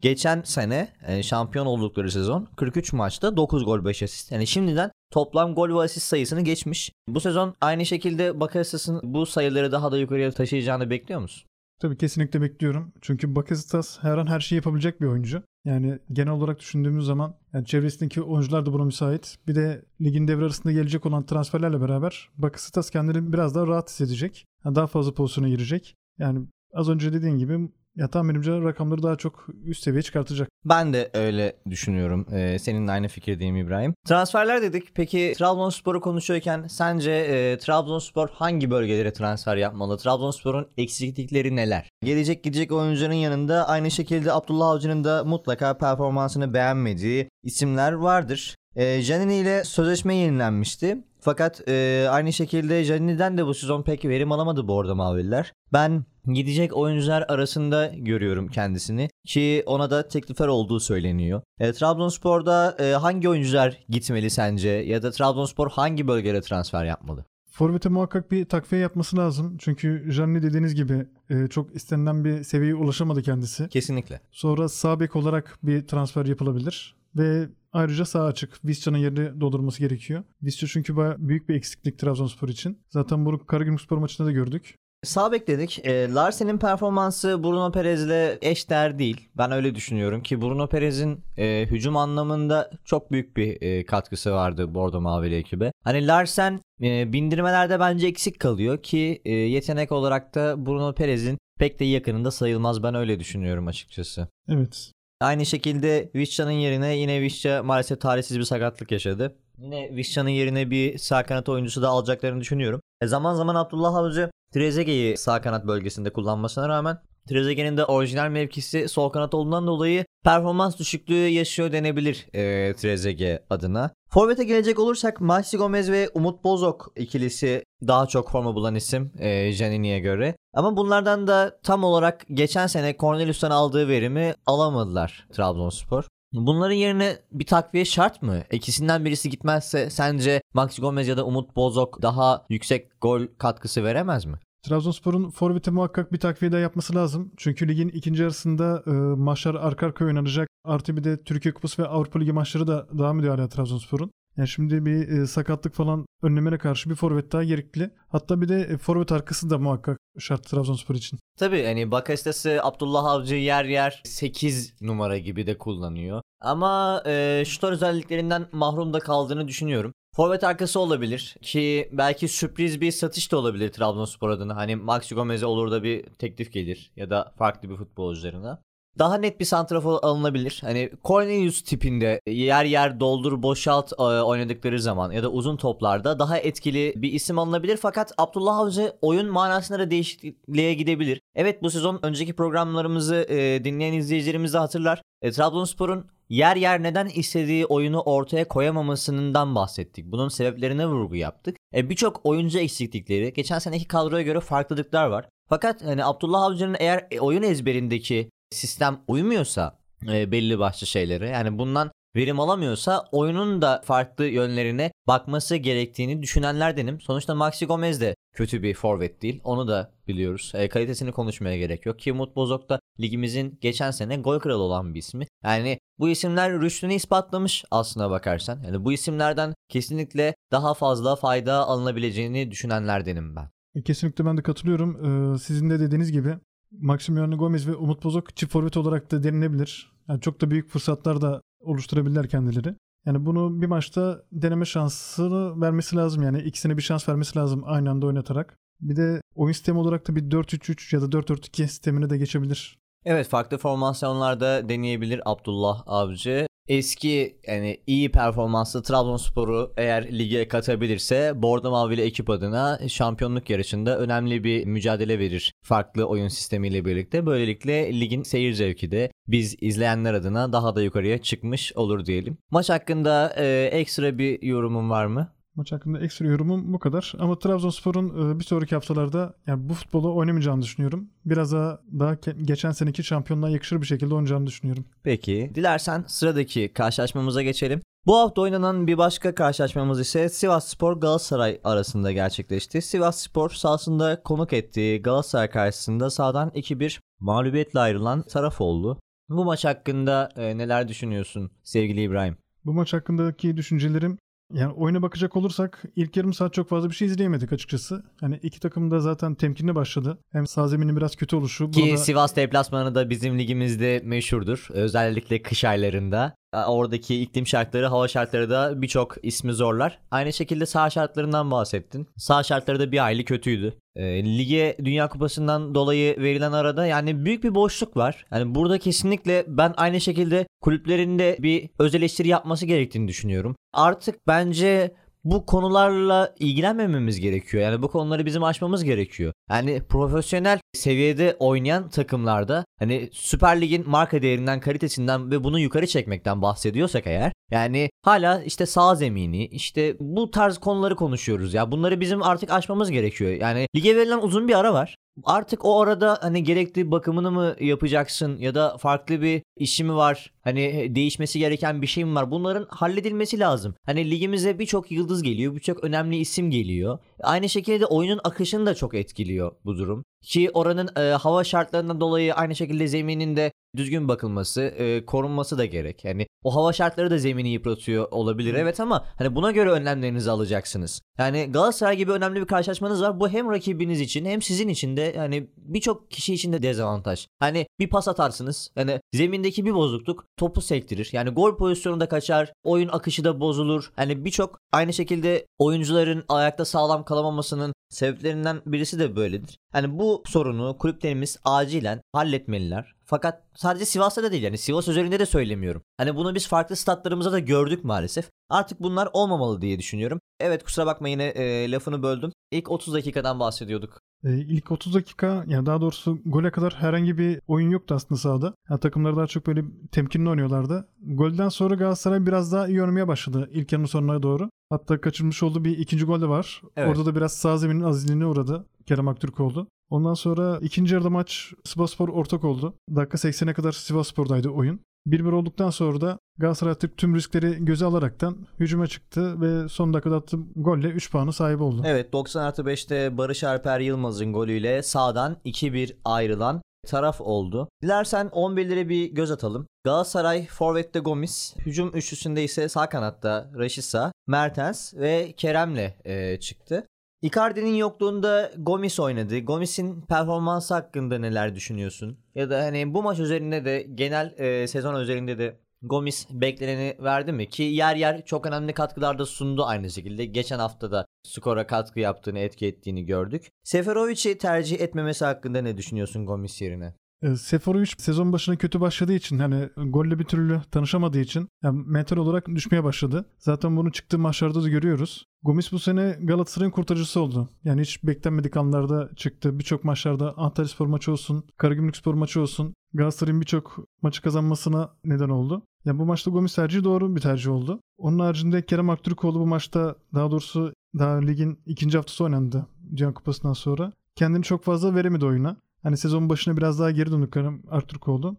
Geçen sene yani şampiyon oldukları sezon 43 maçta 9 gol 5 asist. Yani şimdiden toplam gol ve asist sayısını geçmiş. Bu sezon aynı şekilde Bakasetas'ın bu sayıları daha da yukarıya taşıyacağını bekliyor musun? Tabii kesinlikle bekliyorum. Çünkü Bakasetas her an her şeyi yapabilecek bir oyuncu. Yani genel olarak düşündüğümüz zaman yani çevresindeki oyuncular da buna müsait. Bir de ligin devre arasında gelecek olan transferlerle beraber Bakasetas kendini biraz daha rahat hissedecek. Yani daha fazla pozisyona girecek. Yani az önce dediğin gibi ya tahminimce rakamları daha çok üst seviyeye çıkartacak. Ben de öyle düşünüyorum. Ee, seninle aynı fikirdeyim İbrahim. Transferler dedik. Peki Trabzonspor'u konuşuyorken sence e, Trabzonspor hangi bölgelere transfer yapmalı? Trabzonspor'un eksiklikleri neler? Gelecek gidecek oyuncuların yanında aynı şekilde Abdullah Avcı'nın da mutlaka performansını beğenmediği isimler vardır. E, Janini ile sözleşme yenilenmişti. Fakat e, aynı şekilde Janini'den de bu sezon pek verim alamadı bu arada Mavililer. Ben gidecek oyuncular arasında görüyorum kendisini ki ona da teklifler olduğu söyleniyor. E, Trabzonspor'da e, hangi oyuncular gitmeli sence ya da Trabzonspor hangi bölgede transfer yapmalı? Forvet'e muhakkak bir takviye yapması lazım. Çünkü Janni dediğiniz gibi e, çok istenilen bir seviyeye ulaşamadı kendisi. Kesinlikle. Sonra sağ bek olarak bir transfer yapılabilir. Ve ayrıca sağ açık. Visca'nın yerini doldurması gerekiyor. Visca çünkü bayağı büyük bir eksiklik Trabzonspor için. Zaten bunu Karagümrükspor maçında da gördük. Sağ bek dedik. E, Larsen'in performansı Bruno Perez'le eşdeğer değil. Ben öyle düşünüyorum ki Bruno Perez'in e, hücum anlamında çok büyük bir e, katkısı vardı Bordo Mavili ekibe. Hani Larsen e, bindirmelerde bence eksik kalıyor ki e, yetenek olarak da Bruno Perez'in pek de yakınında sayılmaz. Ben öyle düşünüyorum açıkçası. Evet. Aynı şekilde Vişça'nın yerine yine Vişça maalesef talihsiz bir sakatlık yaşadı. Yine Vişça'nın yerine bir sağ kanat oyuncusu da alacaklarını düşünüyorum. E zaman zaman Abdullah Avcı Trezeguet'i sağ kanat bölgesinde kullanmasına rağmen Trezeguet'in de orijinal mevkisi sol kanat olduğundan dolayı performans düşüklüğü yaşıyor denebilir e, Trezeguet adına. Forvet'e gelecek olursak Maxi Gomez ve Umut Bozok ikilisi daha çok forma bulan isim e, Janini'ye göre. Ama bunlardan da tam olarak geçen sene Cornelius'tan aldığı verimi alamadılar Trabzonspor. Bunların yerine bir takviye şart mı? İkisinden birisi gitmezse sence Max Gomez ya da Umut Bozok daha yüksek gol katkısı veremez mi? Trabzonspor'un forvete muhakkak bir takviye daha yapması lazım. Çünkü ligin ikinci yarısında e, maçlar arka arkaya oynanacak. Artı bir de Türkiye Kupası ve Avrupa Ligi maçları da devam ediyor hala Trabzonspor'un. Yani şimdi bir e, sakatlık falan önlemene karşı bir forvet daha gerekli. Hatta bir de e, forvet arkası da muhakkak şart Trabzonspor için. Tabii hani Bakasetas'ı Abdullah Avcı yer yer 8 numara gibi de kullanıyor. Ama e, şutör özelliklerinden mahrum da kaldığını düşünüyorum. Forvet arkası olabilir ki belki sürpriz bir satış da olabilir Trabzonspor adına. Hani Maxi Gomez'e olur da bir teklif gelir ya da farklı bir futbolcularına. Daha net bir santrafor alınabilir. Hani Cornelius tipinde yer yer doldur boşalt e, oynadıkları zaman ya da uzun toplarda daha etkili bir isim alınabilir. Fakat Abdullah Avcı oyun manasında da değişikliğe gidebilir. Evet bu sezon önceki programlarımızı e, dinleyen izleyicilerimiz de hatırlar. E, Trabzonspor'un yer yer neden istediği oyunu ortaya koyamamasından bahsettik. Bunun sebeplerine vurgu yaptık. E, Birçok oyuncu eksiklikleri, geçen seneki kadroya göre farklılıklar var. Fakat hani Abdullah Avcı'nın eğer oyun ezberindeki sistem uymuyorsa e, belli başlı şeylere yani bundan verim alamıyorsa oyunun da farklı yönlerine bakması gerektiğini düşünenlerdenim. Sonuçta Maxi Gomez de kötü bir forvet değil. Onu da biliyoruz. E, kalitesini konuşmaya gerek yok. Ki Bozok da ligimizin geçen sene gol kralı olan bir ismi. Yani bu isimler rüştünü ispatlamış aslına bakarsan. Yani bu isimlerden kesinlikle daha fazla fayda alınabileceğini düşünenlerdenim ben. Kesinlikle ben de katılıyorum. Ee, sizin de dediğiniz gibi Maximiliano Gomez ve Umut Bozok çift forvet olarak da denilebilir. Yani çok da büyük fırsatlar da oluşturabilirler kendileri. Yani bunu bir maçta deneme şansını vermesi lazım. Yani ikisine bir şans vermesi lazım aynı anda oynatarak. Bir de oyun sistemi olarak da bir 4-3-3 ya da 4-4-2 sistemine de geçebilir. Evet farklı formasyonlarda deneyebilir Abdullah Avcı. Eski yani iyi performanslı Trabzonspor'u eğer lige katabilirse Bordo Mavili ekip adına şampiyonluk yarışında önemli bir mücadele verir. Farklı oyun sistemiyle birlikte. Böylelikle ligin seyir zevki de biz izleyenler adına daha da yukarıya çıkmış olur diyelim. Maç hakkında e, ekstra bir yorumun var mı? Maç hakkında ekstra yorumum bu kadar. Ama Trabzonspor'un e, bir sonraki haftalarda yani bu futbolu oynamayacağını düşünüyorum. Biraz daha, daha geçen seneki şampiyonluğa yakışır bir şekilde oynayacağını düşünüyorum. Peki dilersen sıradaki karşılaşmamıza geçelim. Bu hafta oynanan bir başka karşılaşmamız ise Sivas Spor Galatasaray arasında gerçekleşti. Sivas Spor sahasında konuk ettiği Galatasaray karşısında sahadan 2-1 mağlubiyetle ayrılan taraf oldu. Bu maç hakkında e, neler düşünüyorsun sevgili İbrahim? Bu maç hakkındaki düşüncelerim yani oyuna bakacak olursak ilk yarım saat çok fazla bir şey izleyemedik açıkçası. Hani iki takım da zaten temkinli başladı. Hem sağ zeminin biraz kötü oluşu. Ki burada- Sivas deplasmanı da bizim ligimizde meşhurdur. Özellikle kış aylarında. Oradaki iklim şartları, hava şartları da birçok ismi zorlar. Aynı şekilde saha şartlarından bahsettin. Saha şartları da bir aylı kötüydü. E, lige Dünya Kupası'ndan dolayı verilen arada yani büyük bir boşluk var. Yani burada kesinlikle ben aynı şekilde kulüplerin de bir öz eleştiri yapması gerektiğini düşünüyorum. Artık bence bu konularla ilgilenmememiz gerekiyor. Yani bu konuları bizim aşmamız gerekiyor. Yani profesyonel seviyede oynayan takımlarda hani Süper Lig'in marka değerinden, kalitesinden ve bunu yukarı çekmekten bahsediyorsak eğer yani hala işte sağ zemini, işte bu tarz konuları konuşuyoruz ya. Bunları bizim artık aşmamız gerekiyor. Yani lige verilen uzun bir ara var. Artık o arada hani gerekli bakımını mı yapacaksın ya da farklı bir işi mi var? Hani değişmesi gereken bir şey mi var? Bunların halledilmesi lazım. Hani ligimize birçok yıldız geliyor, birçok önemli isim geliyor. Aynı şekilde oyunun akışını da çok etkiliyor bu durum. Ki oranın e, hava şartlarından dolayı aynı şekilde zeminin de düzgün bakılması, e, korunması da gerek. Yani o hava şartları da zemini yıpratıyor olabilir evet ama hani buna göre önlemlerinizi alacaksınız. Yani Galatasaray gibi önemli bir karşılaşmanız var. Bu hem rakibiniz için hem sizin için de yani birçok kişi için de dezavantaj. Hani bir pas atarsınız. Yani zemindeki bir bozukluk topu sektirir. Yani gol pozisyonunda kaçar, oyun akışı da bozulur. Hani birçok aynı şekilde oyuncuların ayakta sağlam kalamamasının sebeplerinden birisi de böyledir. Hani bu sorunu kulüplerimiz acilen halletmeliler. Fakat sadece Sivas'ta da değil yani Sivas üzerinde de söylemiyorum. Hani bunu biz farklı statlarımızda da gördük maalesef. Artık bunlar olmamalı diye düşünüyorum. Evet kusura bakma yine e, lafını böldüm. İlk 30 dakikadan bahsediyorduk. E, ilk 30 dakika yani daha doğrusu gole kadar herhangi bir oyun yoktu aslında sahada. Yani takımlar daha çok böyle temkinli oynuyorlardı. Golden sonra Galatasaray biraz daha iyi oynamaya başladı ilk yarının sonuna doğru. Hatta kaçırmış olduğu bir ikinci gol de var. Evet. Orada da biraz sağ zeminin azizliğine uğradı Kerem Aktürkoğlu. Ondan sonra ikinci yarıda maç Sivasspor ortak oldu. Dakika 80'e kadar Sivasspor'daydı oyun. 1-1 olduktan sonra da Galatasaray artık tüm riskleri göze alaraktan hücuma çıktı ve son dakikada attığı golle 3 puanı sahibi oldu. Evet 90 artı 5'te Barış Alper Yılmaz'ın golüyle sağdan 2-1 ayrılan taraf oldu. Dilersen 11'lere bir göz atalım. Galatasaray Forvet'te Gomis, hücum üçlüsünde ise sağ kanatta Raşisa, Mertens ve Kerem'le e, çıktı. Icardi'nin yokluğunda Gomis oynadı. Gomis'in performansı hakkında neler düşünüyorsun? Ya da hani bu maç üzerinde de genel e, sezon üzerinde de Gomis bekleneni verdi mi? Ki yer yer çok önemli katkılarda sundu aynı şekilde. Geçen hafta da skora katkı yaptığını, etki ettiğini gördük. Seferovic'i tercih etmemesi hakkında ne düşünüyorsun Gomis yerine? E, Seferovic sezon başına kötü başladığı için hani golle bir türlü tanışamadığı için yani mental olarak düşmeye başladı. Zaten bunu çıktığı maçlarda da görüyoruz. Gomis bu sene Galatasaray'ın kurtarıcısı oldu. Yani hiç beklenmedik anlarda çıktı. Birçok maçlarda Antalyaspor maçı olsun, Karagümrükspor maçı olsun Galatasaray'ın birçok maçı kazanmasına neden oldu. Yani bu maçta Gomis tercihi doğru bir tercih oldu. Onun haricinde Kerem Aktürkoğlu bu maçta daha doğrusu daha ligin ikinci haftası oynandı Dünya Kupası'ndan sonra. Kendini çok fazla veremedi oyuna. Hani sezonun başına biraz daha geri döndü Kerem Aktürkoğlu.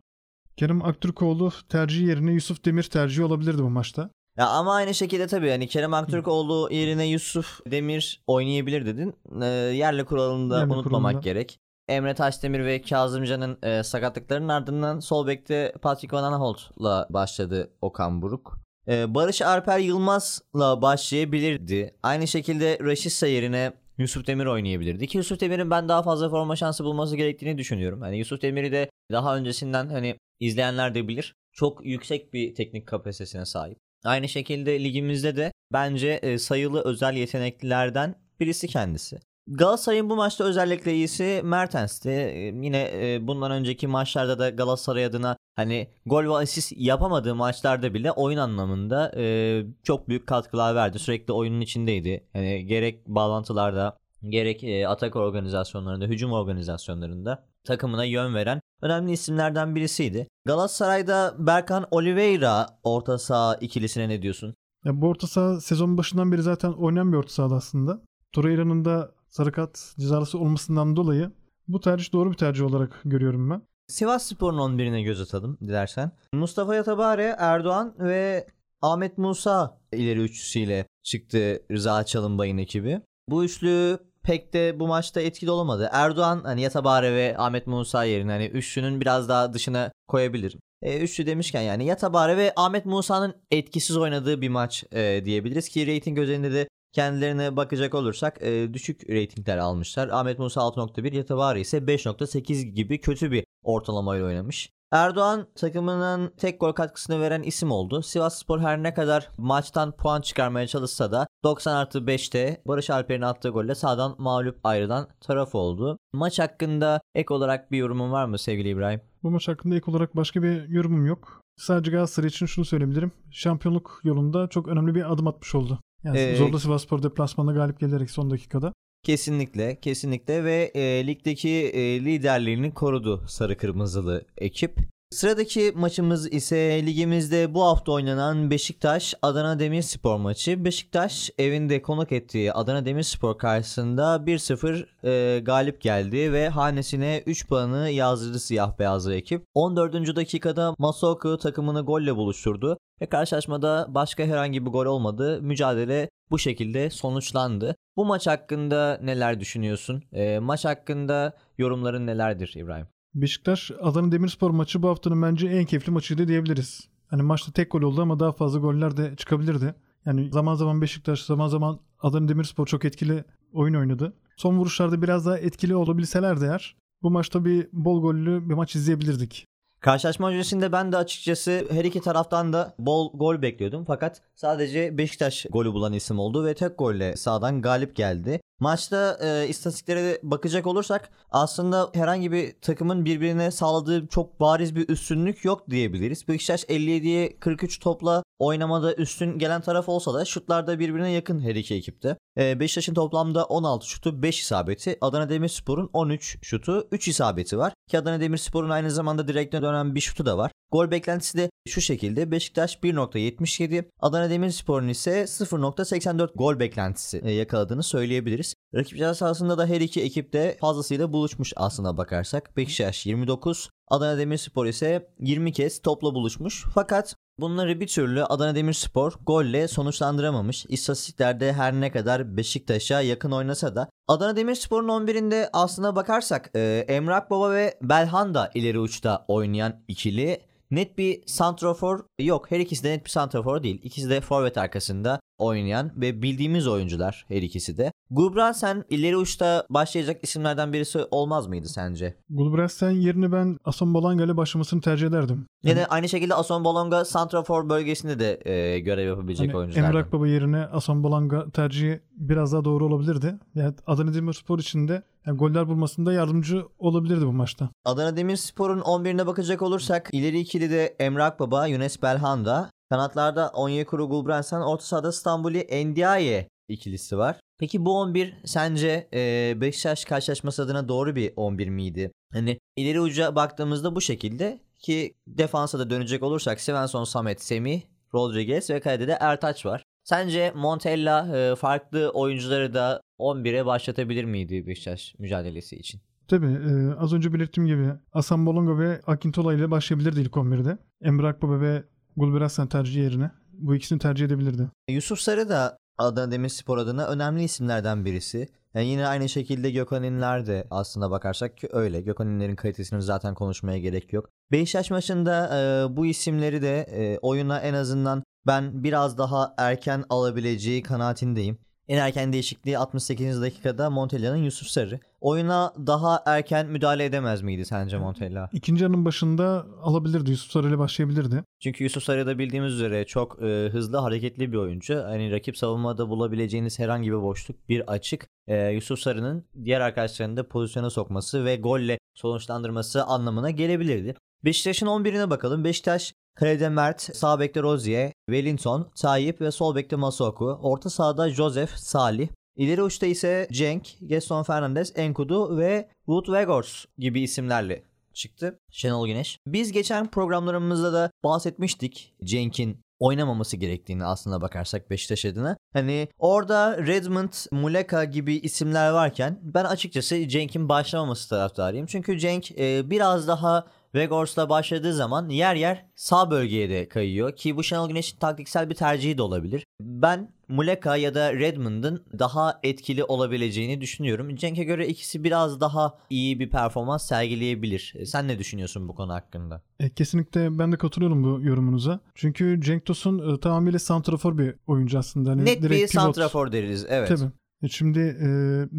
Kerem Aktürkoğlu tercih yerine Yusuf Demir tercihi olabilirdi bu maçta. Ya ama aynı şekilde tabii hani Kerem Aktürkoğlu yerine Yusuf Demir oynayabilir dedin. Ee, yerle kuralını da Yerle unutmamak kuralında. gerek. Emre Taşdemir ve Kazımcan'ın e, sakatlıklarının ardından sol bekte Patrick Van Aanholt'la başladı Okan Buruk. Ee, Barış Alper Yılmaz'la başlayabilirdi. Aynı şekilde Raşitsa yerine Yusuf Demir oynayabilirdi. Ki Yusuf Demir'in ben daha fazla forma şansı bulması gerektiğini düşünüyorum. Hani Yusuf Demir'i de daha öncesinden hani izleyenler de bilir. Çok yüksek bir teknik kapasitesine sahip. Aynı şekilde ligimizde de bence e, sayılı özel yeteneklilerden birisi kendisi. Galatasaray'ın bu maçta özellikle iyisi Mertens'ti. E, Yine e, bundan önceki maçlarda da Galatasaray adına hani gol ve asist yapamadığı maçlarda bile oyun anlamında e, çok büyük katkılar verdi. Sürekli oyunun içindeydi. Hani gerek bağlantılarda gerek e, atak organizasyonlarında, hücum organizasyonlarında takımına yön veren önemli isimlerden birisiydi. Galatasaray'da Berkan Oliveira orta saha ikilisine ne diyorsun? Ya bu orta saha sezon başından beri zaten oynayan bir orta sahada aslında. Torreira'nın da sarı kart cezalısı olmasından dolayı bu tercih doğru bir tercih olarak görüyorum ben. Sivas Spor'un 11'ine göz atalım dilersen. Mustafa Yatabare, Erdoğan ve Ahmet Musa ileri üçlüsüyle çıktı Rıza Çalınbay'ın ekibi. Bu üçlü pek de bu maçta etkili olamadı. Erdoğan hani Yatabare ve Ahmet Musa yerine hani üçlünün biraz daha dışına koyabilir. E, üçlü demişken yani Yatabare ve Ahmet Musa'nın etkisiz oynadığı bir maç e, diyebiliriz ki reyting özelinde de kendilerine bakacak olursak e, düşük reytingler almışlar. Ahmet Musa 6.1, Yatabari ise 5.8 gibi kötü bir ortalamayla oynamış. Erdoğan takımının tek gol katkısını veren isim oldu. Sivas Spor her ne kadar maçtan puan çıkarmaya çalışsa da 90 artı 5'te Barış Alper'in attığı golle sağdan mağlup ayrılan taraf oldu. Maç hakkında ek olarak bir yorumun var mı sevgili İbrahim? Bu maç hakkında ilk olarak başka bir yorumum yok. Sadece Galatasaray için şunu söyleyebilirim. Şampiyonluk yolunda çok önemli bir adım atmış oldu. Yani Ee, Zorlu Sivasspor deplasmanda galip gelerek son dakikada. Kesinlikle, kesinlikle ve e, ligdeki e, liderliğini korudu sarı kırmızılı ekip. Sıradaki maçımız ise ligimizde bu hafta oynanan Beşiktaş Adana Demirspor maçı. Beşiktaş evinde konuk ettiği Adana Demirspor karşısında 1-0 e, galip geldi ve hanesine 3 puanı yazdırdı siyah beyazlı ekip. 14. dakikada Masoku takımını golle buluşturdu ve karşılaşmada başka herhangi bir gol olmadı. Mücadele bu şekilde sonuçlandı. Bu maç hakkında neler düşünüyorsun? E, maç hakkında yorumların nelerdir İbrahim? Beşiktaş Adana Demirspor maçı bu haftanın bence en keyifli maçıydı diyebiliriz. Hani maçta tek gol oldu ama daha fazla goller de çıkabilirdi. Yani zaman zaman Beşiktaş, zaman zaman Adana Demirspor çok etkili oyun oynadı. Son vuruşlarda biraz daha etkili olabilseler de eğer bu maçta bir bol gollü bir maç izleyebilirdik. Karşılaşma öncesinde ben de açıkçası her iki taraftan da bol gol bekliyordum. Fakat sadece Beşiktaş golü bulan isim oldu ve tek golle sağdan galip geldi. Maçta e, istatistiklere bakacak olursak aslında herhangi bir takımın birbirine sağladığı çok bariz bir üstünlük yok diyebiliriz. Beşiktaş 57'ye 43 topla oynamada üstün gelen taraf olsa da şutlarda birbirine yakın her iki ekipte. E, Beşiktaş'ın toplamda 16 şutu 5 isabeti. Adana Demirspor'un 13 şutu 3 isabeti var. Ki Adana Demirspor'un aynı zamanda direkte dönen bir şutu da var. Gol beklentisi de şu şekilde. Beşiktaş 1.77, Adana Demirspor'un ise 0.84 gol beklentisi e, yakaladığını söyleyebiliriz. Rakip ceza sahasında da her iki ekip de fazlasıyla buluşmuş aslına bakarsak. Beşiktaş 29, Adana Demirspor ise 20 kez topla buluşmuş. Fakat bunları bir türlü Adana Demirspor golle sonuçlandıramamış. İstatistiklerde her ne kadar Beşiktaş'a yakın oynasa da Adana Demirspor'un 11'inde aslına bakarsak e, Emre Akbaba ve Belhanda ileri uçta oynayan ikili net bir santrafor yok. Her ikisi de net bir santrafor değil. İkisi de forvet arkasında oynayan ve bildiğimiz oyuncular her ikisi de. Gulbrandsen ileri uçta başlayacak isimlerden birisi olmaz mıydı sence? Gulbrandsen yerine ben Ason Bolanga ile başlamasını tercih ederdim. Ya da aynı şekilde Ason Bolonga santrafor bölgesinde de e, görev yapabilecek Hani oyunculardan. Emre Akbaba yerine Ason Bolanga tercihi biraz daha doğru olabilirdi. Yani Adana Demirspor için de yani goller bulmasında yardımcı olabilirdi bu maçta. Adana Demirspor'un 11'ine bakacak olursak ileri ikili de Emre Akbaba, Yunus Belhanda. Kanatlarda Onyekuru Gulbrandsen, orta sahada Stambuli Ndiaye ikilisi var. Peki bu 11 sence e, Beşiktaş karşılaşması adına doğru bir 11 miydi? Hani ileri uca baktığımızda bu şekilde ki defansa da dönecek olursak Svensson, Samet, Semih, Rodriguez ve kalede de Ertaç var. Sence Montella e, farklı oyuncuları da 11'e başlatabilir miydi Beşiktaş mücadelesi için? Tabii e, az önce belirttiğim gibi Asan Bolonga ve Akintola ile başlayabilirdi ilk 11'de. Emre Akbaba ve Gulbrandsen tercihi yerine bu ikisini tercih edebilirdi. Yusuf Sarı da Adana Demirspor adına önemli isimlerden birisi. Yani yine aynı şekilde Gökhan İnler de aslında bakarsak ki öyle. Gökhan İnler'in kalitesini zaten konuşmaya gerek yok. Beşiktaş maçında e, bu isimleri de e, oyuna en azından ben biraz daha erken alabileceği kanaatindeyim. En erken değişikliği 68. dakikada Montella'nın Yusuf Sarı. Oyuna daha erken müdahale edemez miydi sence Montella? İkinci yarının başında alabilirdi. Yusuf Sarı ile başlayabilirdi. Çünkü Yusuf Sarı da bildiğimiz üzere çok e, hızlı hareketli bir oyuncu. Hani rakip savunmada bulabileceğiniz herhangi bir boşluk bir açık. E, Yusuf Sarı'nın diğer arkadaşlarını da pozisyona sokması ve golle sonuçlandırması anlamına gelebilirdi. Beşiktaş'ın 11'ine bakalım. Beşiktaş Kalede Mert, sağ bekte Rozier, Wellington, Tayyip ve sol bekte Masuaku. Orta sahada Joseph, Salih. İleri uçta ise Cenk, Gaston Fernandes, Enkudu ve Wood Weghorst gibi isimlerle çıktı. Şenol Güneş. Biz geçen programlarımızda da bahsetmiştik Cenk'in oynamaması gerektiğini aslında bakarsak Beşiktaş adına. Hani orada Redmond, Muleka gibi isimler varken ben açıkçası Cenk'in başlamaması taraftarıyım. Çünkü Cenk e, biraz daha Vegors'la başladığı zaman yer yer sağ bölgeye de kayıyor ki bu Şenol Güneş'in taktiksel bir tercihi de olabilir. Ben Muleka ya da Redmond'ın daha etkili olabileceğini düşünüyorum. Cenk'e göre ikisi biraz daha iyi bir performans sergileyebilir. E, sen ne düşünüyorsun bu konu hakkında? E, kesinlikle ben de katılıyorum bu yorumunuza. Çünkü Cenk Tosun e, tamamıyla santrafor bir oyuncu aslında. Hani Net bir pivot. santrafor deriz evet. Tabii. E Şimdi e,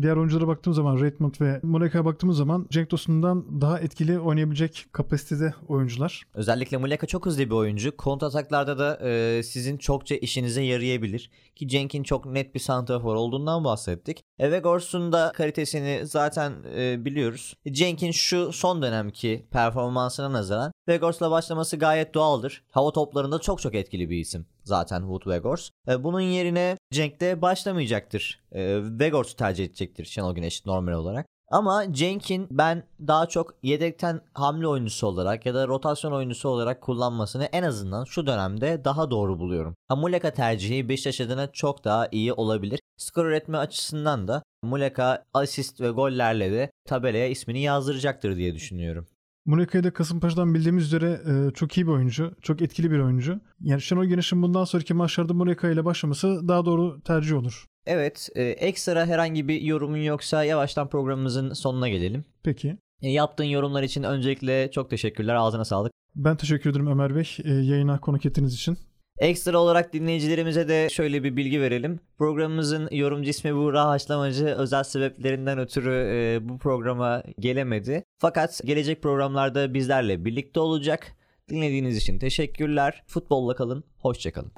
diğer oyunculara baktığım zaman Redmond ve Muleka'ya baktığımız zaman Cenk Tosun'dan daha etkili oynayabilecek kapasitede oyuncular. Özellikle Muleka çok hızlı bir oyuncu. Kontrataklarda da e, sizin çokça işinize yarayabilir. Ki Cenk'in çok net bir santrafor olduğundan bahsettik. E, Vegors'un da kalitesini zaten e, biliyoruz. Cenk'in şu son dönemki performansına nazaran Vegors'la başlaması gayet doğaldır. Hava toplarında çok çok etkili bir isim zaten Wood Weghorst. E, bunun yerine Cenk de başlamayacaktır. E, Weghorst'u tercih edecektir Şenol Güneş normal olarak. Ama Cenk'in ben daha çok yedekten hamle oyuncusu olarak ya da rotasyon oyuncusu olarak kullanmasını en azından şu dönemde daha doğru buluyorum. Ha, Muleka tercihi Beşiktaş adına çok daha iyi olabilir. Skor üretme açısından da Muleka asist ve gollerle de tabelaya ismini yazdıracaktır diye düşünüyorum. Muleka'yı da Kasımpaşa'dan bildiğimiz üzere e, çok iyi bir oyuncu. Çok etkili bir oyuncu. Yani Şenol Güneş'in bundan sonraki maçlarda Muleka ile başlaması daha doğru tercih olur. Evet, e, ekstra herhangi bir yorumun yoksa yavaştan programımızın sonuna gelelim. Peki. E, yaptığın yorumlar için öncelikle çok teşekkürler. Ağzına sağlık. Ben teşekkür ederim Ömer Bey e, yayına konuk ettiğiniz için. Ekstra olarak dinleyicilerimize de şöyle bir bilgi verelim. Programımızın yorumcu ismi Buğra Haşlamacı özel sebeplerinden ötürü e, bu programa gelemedi. Fakat gelecek programlarda bizlerle birlikte olacak. Dinlediğiniz için teşekkürler. Futbolla kalın, hoşçakalın.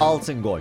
Altın Gol